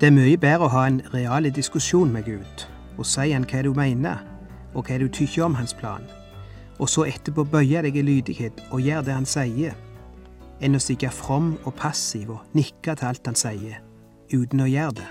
Det er mye bedre å ha en real diskusjon med Gud og si han hva du mener, og hva du tykker om hans plan, og så etterpå bøye deg i lydighet og gjøre det han sier, enn å stikke from og passiv og nikke til alt han sier, uten å gjøre det.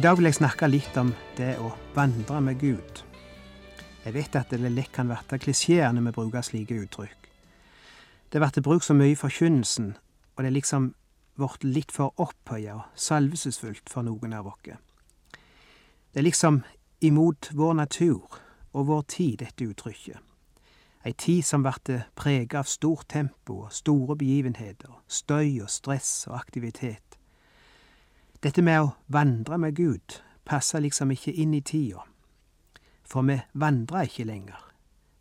I dag vil jeg snakke litt om det å vandre med Gud. Jeg vet at det lett kan bli klisjeer når vi bruker slike uttrykk. Det blir brukt så mye i forkynnelsen, og det er liksom blitt litt for opphøya og salvelsesfullt for noen av oss. Det er liksom imot vår natur og vår tid, dette uttrykket. Ei tid som blir prega av stort tempo og store begivenheter, støy og stress og aktivitet. Dette med å vandre med Gud passer liksom ikke inn i tida, for vi vandrer ikke lenger.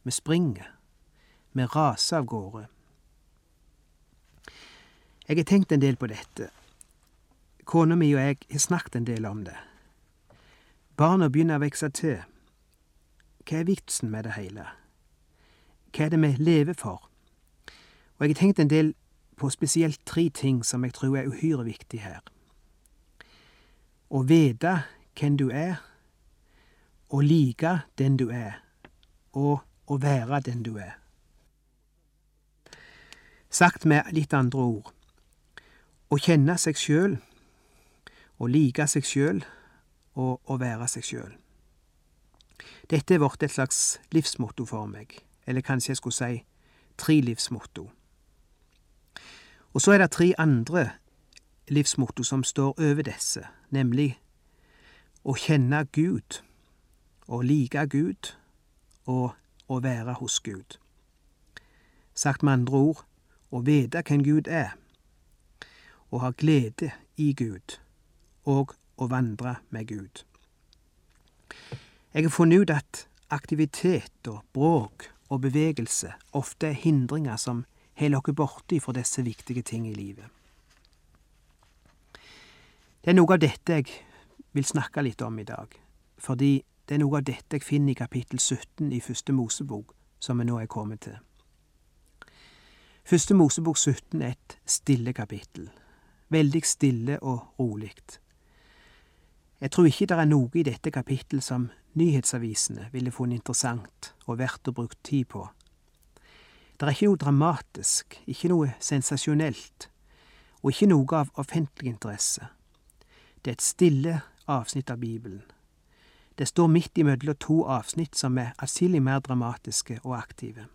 Vi springer. Vi raser av gårde. Jeg har tenkt en del på dette. Kona mi og jeg har snakket en del om det. Barna begynner å vokse til. Hva er vitsen med det hele? Hva er det vi lever for? Og jeg har tenkt en del på spesielt tre ting som jeg tror er uhyre viktig her å vite hvem du er, å like den du er, og å være den du er. Sagt med litt andre ord å kjenne seg sjøl, å like seg sjøl og å være seg sjøl. Dette er blitt et slags livsmotto for meg, eller kanskje jeg skulle si tre livsmotto. Og så er det tre andre livsmotto som står over disse, nemlig å kjenne Gud, å like Gud og å være hos Gud. Sagt med andre ord å vite hvem Gud er, å ha glede i Gud og å vandre med Gud. Jeg har funnet ut at aktivitet og bråk og bevegelse ofte er hindringer som holder oss borte fra disse viktige ting i livet. Det er noe av dette jeg vil snakke litt om i dag, fordi det er noe av dette jeg finner i kapittel 17 i Første Mosebok, som vi nå er kommet til. Første Mosebok 17 er et stille kapittel. Veldig stille og rolig. Jeg tror ikke det er noe i dette kapittel som nyhetsavisene ville funnet interessant og verdt å bruke tid på. Det er ikke noe dramatisk, ikke noe sensasjonelt, og ikke noe av offentlig interesse. Det er et stille avsnitt av Bibelen. Det står midt imellom to avsnitt som er atskillig mer dramatiske og aktive.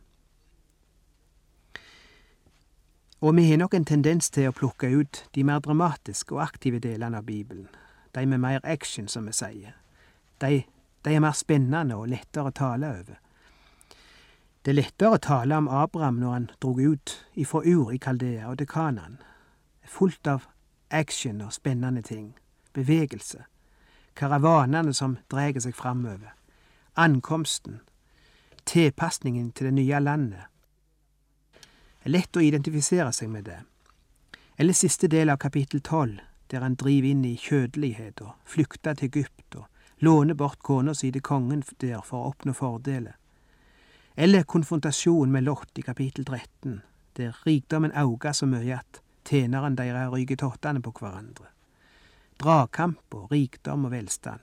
Og vi har nok en tendens til å plukke ut de mer dramatiske og aktive delene av Bibelen, de med mer action, som vi sier. De, de er mer spennende og lettere å tale over. Det er lettere å tale om Abraham når han drog ut ifra Ur i Kaldea og til Kanan, fullt av action og spennende ting bevegelse, karavanene som dreier seg framover, ankomsten, tilpasningen til det nye landet. Det er lett å identifisere seg med det. Eller siste del av kapittel tolv, der han driver inn i kjødelighet og flykter til Egypt og låner bort kona si til kongen der for å oppnå fordeler. Eller konfrontasjon med Lot i kapittel 13, der rikdommen auga så mye at tjeneren deres ryker tottene på hverandre dragkamp og rikdom og velstand.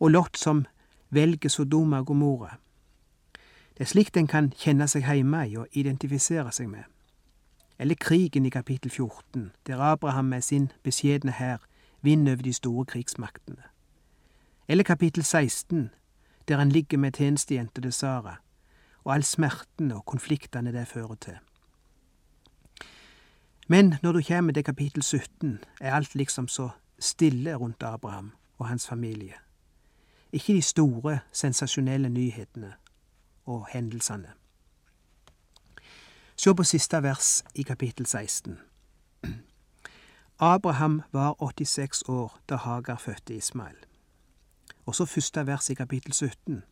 Og Lot som velger Sodoma og Gomorra. Det er slikt en kan kjenne seg hjemme i og identifisere seg med. Eller krigen i kapittel 14, der Abraham med sin beskjedne hær vinner over de store krigsmaktene. Eller kapittel 16, der han ligger med tjenestejenta til Sara, og all smerten og konfliktene det fører til. Men når du kommer til kapittel 17, er alt liksom så stille rundt Abraham og hans familie. Ikke de store, sensasjonelle nyhetene og hendelsene. Se på siste vers i kapittel 16. Abraham var 86 år da Hagar fødte Ismael. Og så første vers i kapittel 17.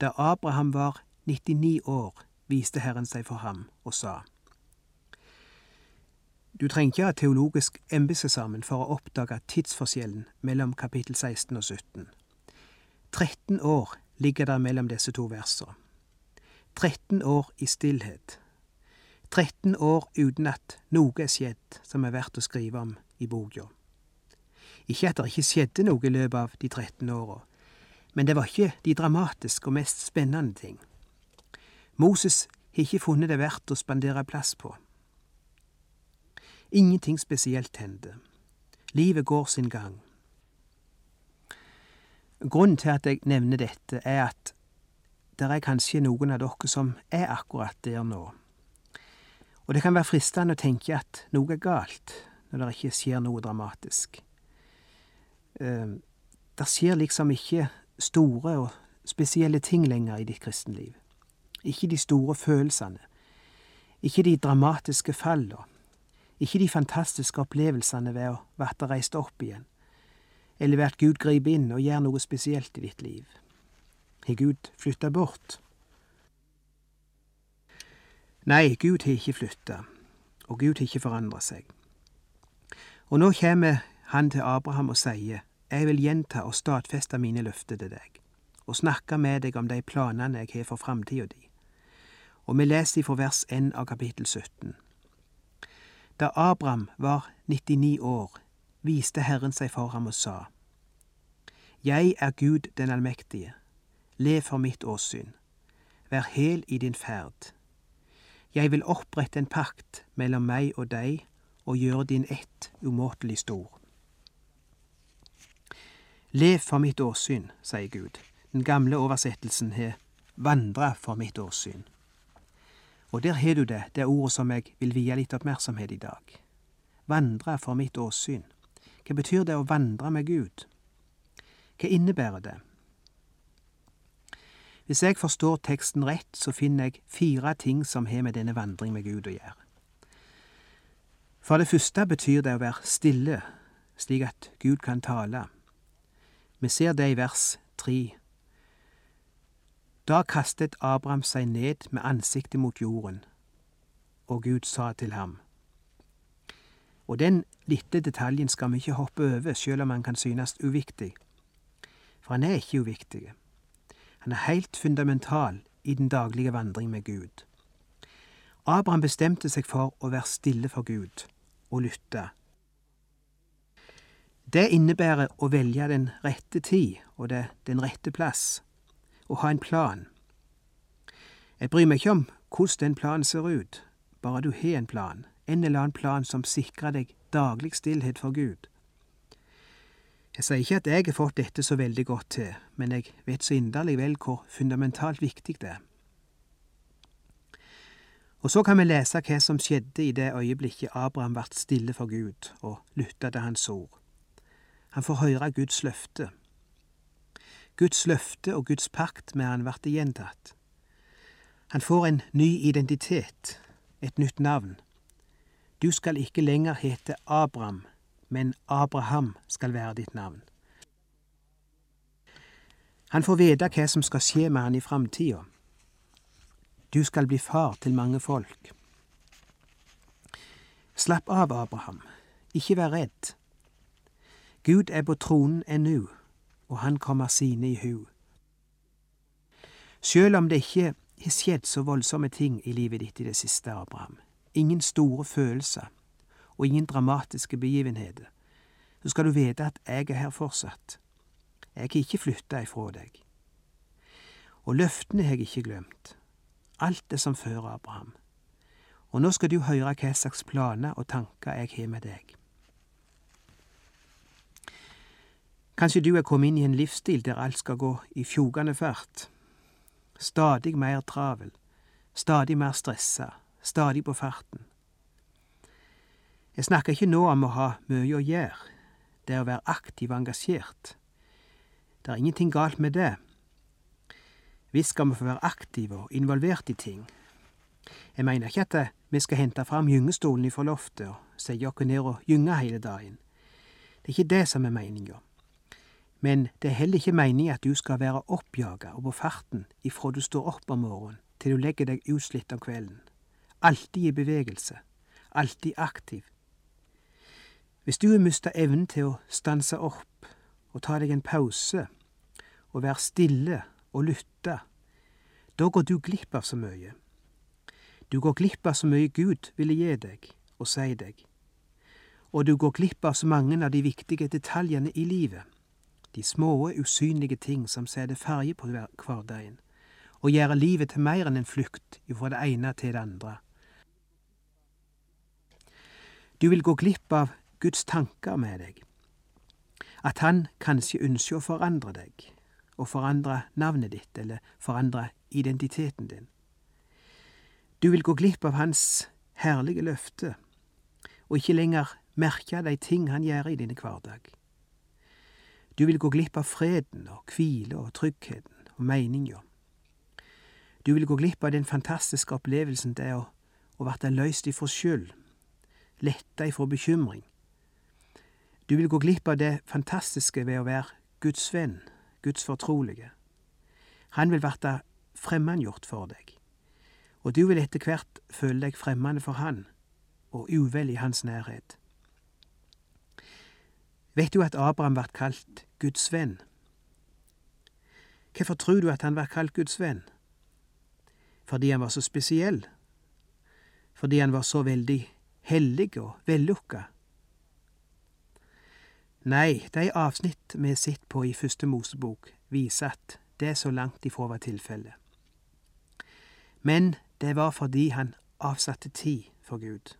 Da Abraham var 99 år, viste Herren seg for ham og sa. Du trenger ikke ha teologisk embetseksamen for å oppdage tidsforskjellen mellom kapittel 16 og 17. 13 år ligger der mellom disse to versene. 13 år i stillhet. 13 år uten at noe er skjedd som er verdt å skrive om i boka. Ikke at det ikke skjedde noe i løpet av de 13 åra, men det var ikke de dramatiske og mest spennende ting. Moses har ikke funnet det verdt å spandere plass på. Ingenting spesielt hender. Livet går sin gang. Grunnen til at jeg nevner dette, er at det er kanskje noen av dere som er akkurat der nå. Og det kan være fristende å tenke at noe er galt når det ikke skjer noe dramatisk. Eh, det skjer liksom ikke store og spesielle ting lenger i ditt kristenliv. Ikke de store følelsene. Ikke de dramatiske fallene. Ikke de fantastiske opplevelsene ved å verte reist opp igjen, eller ved at Gud griper inn og gjør noe spesielt i ditt liv. Har Gud flytta bort? Nei, Gud har ikke flytta, og Gud har ikke forandra seg. Og nå kommer han til Abraham og sier, Jeg vil gjenta og stadfeste mine løfter til deg, og snakke med deg om de planene jeg har for framtida di. Og vi leser fra vers 1 av kapittel 17. Da Abraham var 99 år, viste Herren seg for ham og sa, Jeg er Gud den allmektige, lev for mitt åsyn, vær hel i din ferd. Jeg vil opprette en pakt mellom meg og deg og gjøre din ett umåtelig stor. Lev for mitt åsyn, sier Gud. Den gamle oversettelsen har vandra for mitt åsyn. Og der har du det, det ordet som jeg vil vie litt oppmerksomhet i dag. Vandre for mitt åsyn. Hva betyr det å vandre med Gud? Hva innebærer det? Hvis jeg forstår teksten rett, så finner jeg fire ting som har med denne vandring med Gud å gjøre. For det første betyr det å være stille, slik at Gud kan tale. Vi ser det i vers tre da kastet Abraham seg ned med ansiktet mot jorden, og Gud sa til ham. Og den lille detaljen skal vi ikke hoppe over, selv om han kan synes uviktig. For han er ikke uviktig. Han er helt fundamental i den daglige vandring med Gud. Abraham bestemte seg for å være stille for Gud og lytte. Det innebærer å velge den rette tid og det, den rette plass å ha en plan. Jeg bryr meg ikke om hvordan den planen ser ut, bare du har en plan, en eller annen plan som sikrer deg daglig stillhet for Gud. Jeg sier ikke at jeg har fått dette så veldig godt til, men jeg vet så inderlig vel hvor fundamentalt viktig det er. Og så kan vi lese hva som skjedde i det øyeblikket Abraham ble stille for Gud og lytta til hans ord. Han får høre Guds løfte. Guds løfte og Guds pakt med han blir gjentatt. Han får en ny identitet, et nytt navn. Du skal ikke lenger hete Abraham, men Abraham skal være ditt navn. Han får vite hva som skal skje med han i framtida. Du skal bli far til mange folk. Slapp av, Abraham, ikke vær redd. Gud er på tronen ennå og han kommer sine i hu. Sjøl om det ikke har skjedd så voldsomme ting i livet ditt i det siste, Abraham, ingen store følelser og ingen dramatiske begivenheter, så skal du vite at jeg er her fortsatt. Jeg har ikke flytta ifra deg. Og løftene har jeg ikke glemt. Alt er som før, Abraham. Og nå skal du høre hva slags planer og tanker jeg har med deg. Kanskje du er kommet inn i en livsstil der alt skal gå i fjogende fart. Stadig mer travel, stadig mer stressa, stadig på farten. Jeg snakker ikke nå om å ha mye å gjøre, det er å være aktiv og engasjert. Det er ingenting galt med det. Visst skal vi få være aktive og involvert i ting. Jeg mener ikke at vi skal hente fram gyngestolen ifra loftet og sette oss ned og gynge hele dagen. Det er ikke det som er meninga. Men det er heller ikke meningen at du skal være oppjaga og på farten ifra du står opp om morgenen til du legger deg utslitt om kvelden. Alltid i bevegelse. Alltid aktiv. Hvis du har mista evnen til å stanse opp og ta deg en pause og være stille og lytte, da går du glipp av så mye. Du går glipp av så mye Gud ville gi deg og si deg, og du går glipp av så mange av de viktige detaljene i livet, de små, usynlige ting som setter farge på hverdagen, og gjør livet til mer enn en flukt fra det ene til det andre. Du vil gå glipp av Guds tanker med deg, at Han kanskje ønsker å forandre deg, og forandre navnet ditt, eller forandre identiteten din. Du vil gå glipp av Hans herlige løfte, og ikke lenger merke de ting Han gjør i din hverdag. Du vil gå glipp av freden og hvile og tryggheten og meninga. Du vil gå glipp av den fantastiske opplevelsen det er å, å verte løst ifra skyld, letta ifra bekymring, du vil gå glipp av det fantastiske ved å være Guds venn, Guds fortrolige. Han vil være fremmedgjort for deg, og du vil etter hvert føle deg fremmed for han og uvel i hans nærhet. Vet du at Abraham ble kalt Guds venn? Hvorfor tror du at han var kalt Guds venn? Fordi han var så spesiell? Fordi han var så veldig hellig og vellukka? Nei, de avsnitt vi sitter på i Første Mosebok, viser at det så langt ifra var tilfellet. Men det var fordi han avsatte tid for Gud.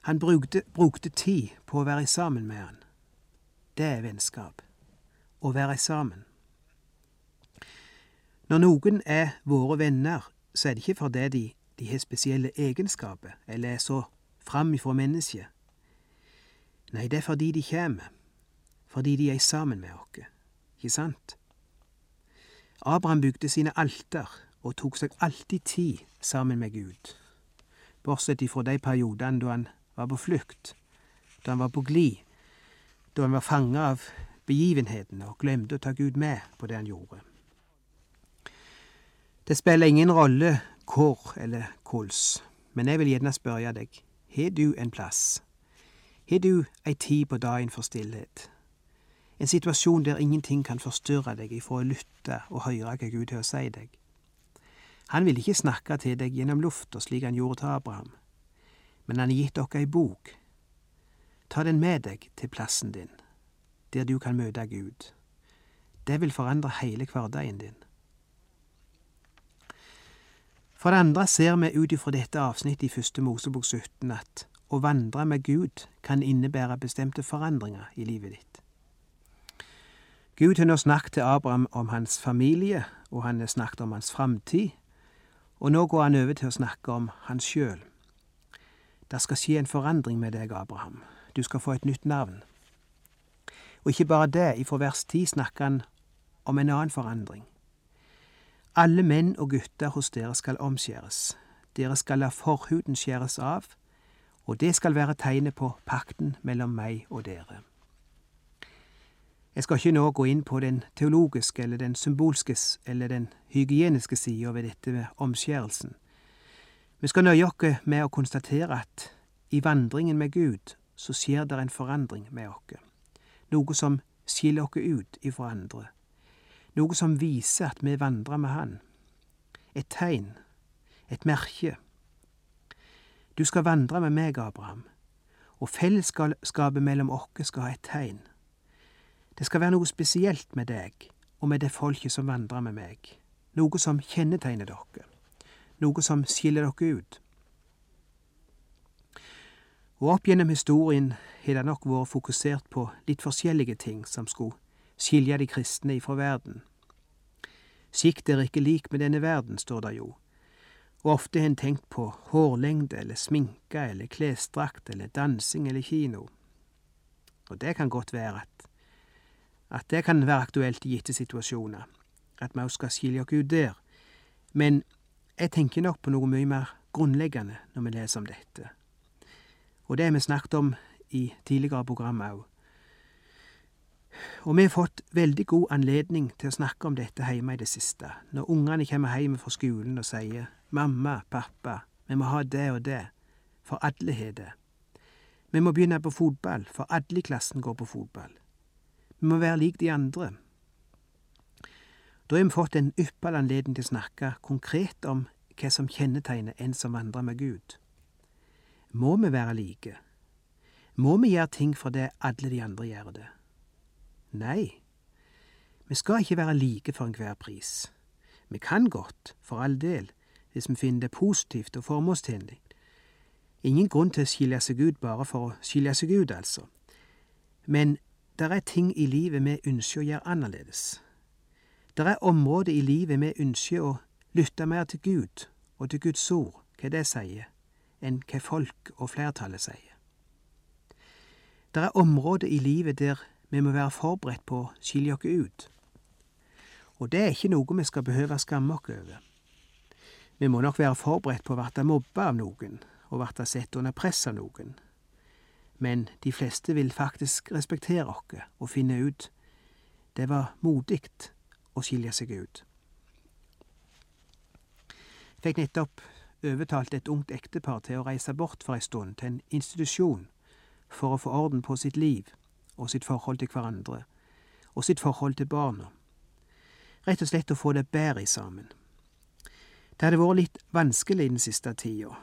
Han brukte, brukte tid på å være sammen med han. Det er vennskap. Å være sammen. Når noen er våre venner, så er det ikke fordi de, de har spesielle egenskaper eller er så fram ifra mennesket. Nei, det er fordi de kjem, fordi de er sammen med oss, ikke sant? Abraham bygde sine alter og tok seg alltid tid sammen med Gud, bortsett ifra de periodene da han var på flukt, da han var på glid, da han var fanga av begivenhetene og glemte å ta Gud med på det han gjorde. Det spiller ingen rolle hvor eller hvordan, men jeg vil gjerne spørre deg, har du en plass har du ei tid på dagen for stillhet? En situasjon der ingenting kan forstyrre deg ifra å lytte og høre hva Gud har å si deg. Han vil ikke snakke til deg gjennom lufta slik han gjorde til Abraham, men han har gitt dere ei bok. Ta den med deg til plassen din, der du kan møte Gud. Det vil forandre hele hverdagen din. For det andre ser vi ut ifra dette avsnittet i første Mosebok 17 at å vandre med Gud kan innebære bestemte forandringer i livet ditt. Gud har nå snakket til Abraham om hans familie, og han har snakket om hans framtid, og nå går han over til å snakke om han sjøl. Det skal skje en forandring med deg, Abraham. Du skal få et nytt navn. Og ikke bare det, ifra vers 10 snakker han om en annen forandring. Alle menn og gutter hos dere skal omskjæres. Dere skal la forhuden skjæres av, og det skal være tegnet på pakten mellom meg og dere. Jeg skal ikke nå gå inn på den teologiske eller den symbolske eller den hygieniske sida ved dette med omskjærelsen. Vi skal nøye oss med å konstatere at i vandringen med Gud så skjer det en forandring med oss, noe som skiller oss ut ifra andre, noe som viser at vi vandrer med Han, et tegn, et merke, du skal vandre med meg, Abraham, og fellesskapet mellom oss skal ha et tegn. Det skal være noe spesielt med deg og med det folket som vandrer med meg, noe som kjennetegner dere, noe som skiller dere ut. Og opp gjennom historien har det nok vært fokusert på litt forskjellige ting som skulle skilje de kristne ifra verden. Sikt er ikke lik med denne verden, står det jo, Og ofte har en tenkt på hårlengde eller sminke eller klesdrakt eller dansing eller kino. Og det kan godt være at, at det kan være aktuelt i gitte situasjoner, at vi også skal skilje oss ut der, men jeg tenker nok på noe mye mer grunnleggende når vi leser om dette. Og det har vi snakket om i tidligere program òg. Og vi har fått veldig god anledning til å snakke om dette hjemme i det siste, når ungene kommer hjem fra skolen og sier mamma, pappa, vi må ha det og det, for alle har det. Vi må begynne på fotball, for alle i klassen går på fotball. Vi må være lik de andre. Da har vi fått en ypperlig anledning til å snakke konkret om hva som kjennetegner en som vandrer med Gud. Må vi være like? Må vi gjøre ting fordi alle de andre gjør det? Nei, vi skal ikke være like for enhver pris. Vi kan godt, for all del, hvis vi finner det positivt og formålstjenlig. Ingen grunn til å skille seg ut bare for å skille seg ut, altså. Men det er ting i livet vi ønsker å gjøre annerledes. Det er områder i livet vi ønsker å lytte mer til Gud og til Guds ord, hva det sier, enn hva folk og flertallet sier. Det er områder i livet der vi må være forberedt på å skilje oss ut. Og det er ikke noe vi skal behøve skamme oss over. Vi må nok være forberedt på å bli mobba av noen, og bli satt under press av noen. Men de fleste vil faktisk respektere oss og finne ut det var modig å skilje seg ut. Jeg fikk nettopp overtalt et ungt ektepar til å reise bort for ei stund til en institusjon for å få orden på sitt liv og sitt forhold til hverandre, og sitt forhold til barna. Rett og slett å få det bedre sammen. Det hadde vært litt vanskelig den siste tida,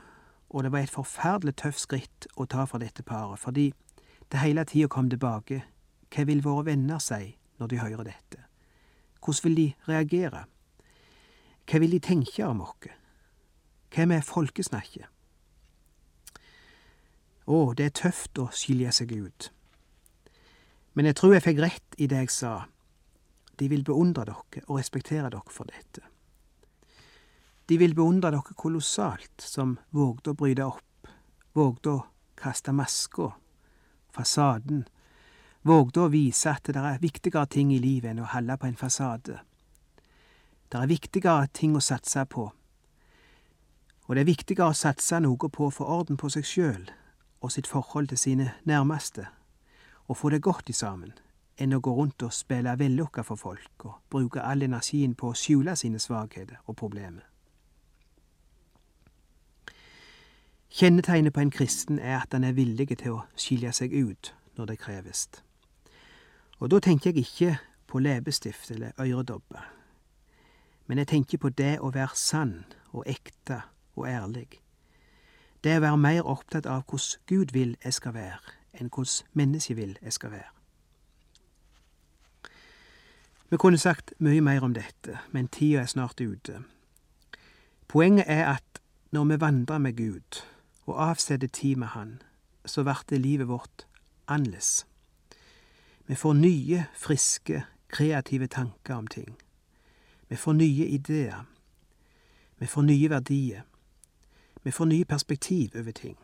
og det var et forferdelig tøft skritt å ta for dette paret, fordi det hele tida kom tilbake hva vil våre venner si når de hører dette? Hvordan vil de reagere? Hva vil de tenke om oss? Hva er folkesnakket? Å, det er tøft å skilje seg ut. Men jeg tror jeg fikk rett i det jeg sa. De vil beundre dere og respektere dere for dette. De vil beundre dere kolossalt, som vågde å bryte opp, vågde å kaste maska, fasaden, vågde å vise at det er viktigere ting i livet enn å holde på en fasade. Det er viktigere ting å satse på, og det er viktigere å satse noe på å få orden på seg sjøl og sitt forhold til sine nærmeste og få det godt i sammen, enn å gå rundt og spille vellukka for folk og bruke all energien på å skjule sine svakheter og problemer. Kjennetegnet på en kristen er at han er villig til å skilje seg ut når det kreves. Og da tenker jeg ikke på leppestift eller øredobber, men jeg tenker på det å være sann og ekte og ærlig. Det å være mer opptatt av hvordan Gud vil jeg skal være, enn hvordan mennesket vil jeg skal være. Vi kunne sagt mye mer om dette, men tida er snart ute. Poenget er at når vi vandrer med Gud og avsetter tid med Han, så blir livet vårt annerledes. Vi får nye, friske, kreative tanker om ting. Vi får nye ideer. Vi får nye verdier. Vi får nye perspektiv over ting.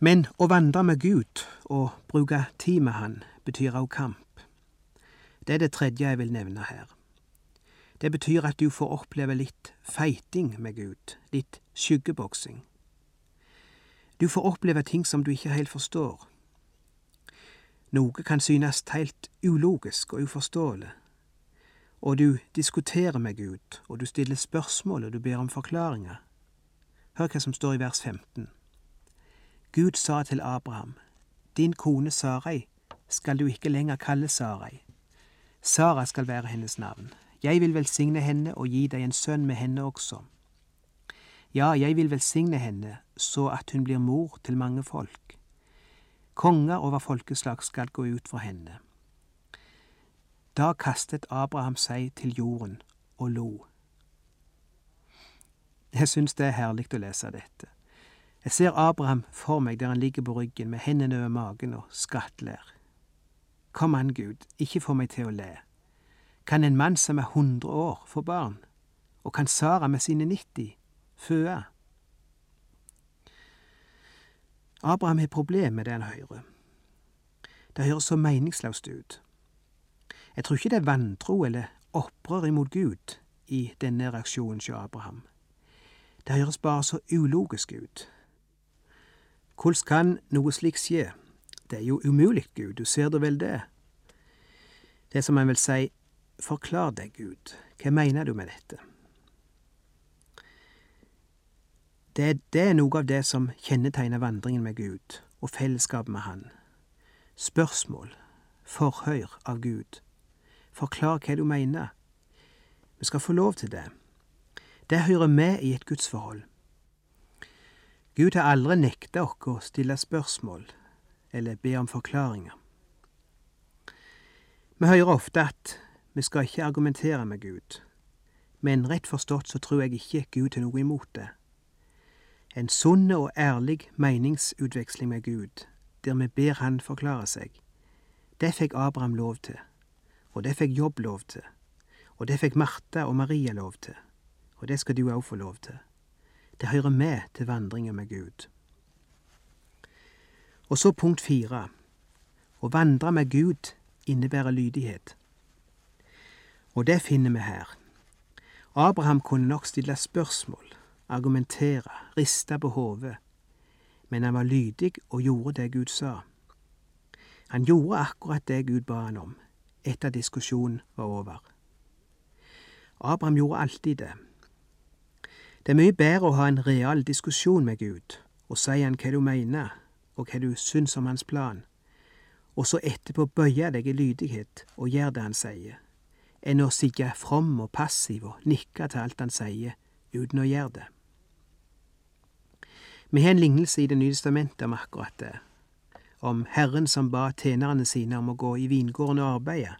Men å vandre med Gud og bruke tid med Han betyr òg kamp. Det er det tredje jeg vil nevne her. Det betyr at du får oppleve litt feiting med Gud, litt skyggeboksing. Du får oppleve ting som du ikke helt forstår. Noe kan synes helt ulogisk og uforståelig, og du diskuterer med Gud, og du stiller spørsmål og du ber om forklaringer. Hør hva som står i vers 15. Gud sa til Abraham, Din kone Sarai skal du ikke lenger kalle Sarai. Sara skal være hennes navn. Jeg vil velsigne henne og gi deg en sønn med henne også. Ja, jeg vil velsigne henne så at hun blir mor til mange folk. Konger over folkeslag skal gå ut fra henne. Da kastet Abraham seg til jorden og lo. Jeg syns det er herlig å lese dette. Jeg ser Abraham for meg der han ligger på ryggen med hendene over magen og skrattler. Kom an, Gud, ikke få meg til å le. Kan en mann som er hundre år, få barn? Og kan Sara med sine 90 føde? Abraham har problemer med det han hører. Det høres så meningsløst ut. Jeg tror ikke det er vantro eller opprør imot Gud i denne reaksjonen hos Abraham. Det høres bare så ulogisk ut. Hvordan kan noe slikt skje? Det er jo umulig, Gud, du ser det vel det? Det som en vil si, forklar deg, Gud, hva mener du med dette? Det, det er noe av det som kjennetegner vandringen med Gud og fellesskapet med Han. Spørsmål, forhør av Gud. Forklar hva du mener. Vi skal få lov til det. Det hører med i et gudsforhold. Gud har aldri nekta oss å stille spørsmål eller be om forklaringer. Vi hører ofte at vi skal ikke argumentere med Gud, men rett forstått så tror jeg ikke Gud har noe imot det. En sunn og ærlig meningsutveksling med Gud, der vi ber Han forklare seg, det fikk Abraham lov til, og det fikk Jobb lov til, og det fikk Martha og Maria lov til, og det skal du òg få lov til. Det hører med til vandringa med Gud. Og så punkt fire. Å vandre med Gud innebærer lydighet. Og det finner vi her. Abraham kunne nok stille spørsmål, argumentere, riste på hodet, men han var lydig og gjorde det Gud sa. Han gjorde akkurat det Gud ba han om, etter diskusjonen var over. Abraham gjorde alltid det. Det er mye bedre å ha en real diskusjon med Gud og si han hva du mener, og hva du syns om hans plan, og så etterpå bøye deg i lydighet og gjøre det han sier, enn å sitte from og passiv og nikke til alt han sier, uten å gjøre det. Vi har en lignelse i Det nye testamentet om akkurat det, om Herren som ba tjenerne sine om å gå i vingården og arbeide,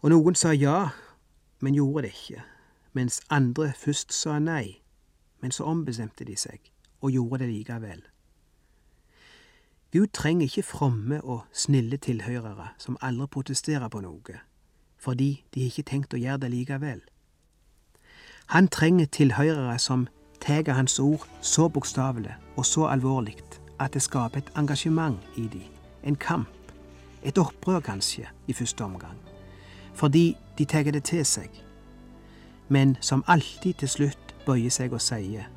og noen sa ja, men gjorde det ikke, mens andre først sa nei, men så ombestemte de seg og gjorde det likevel. Gud trenger ikke fromme og snille tilhørere som aldri protesterer på noe, fordi de ikke tenkt å gjøre det likevel. Han trenger tilhørere som tar Hans ord så bokstavelig og så alvorlig at det skaper et engasjement i dem, en kamp, et opprør kanskje, i første omgang, fordi de tar det til seg, men som alltid til slutt bøyer seg og sier,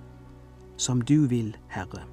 som du vil, Herre.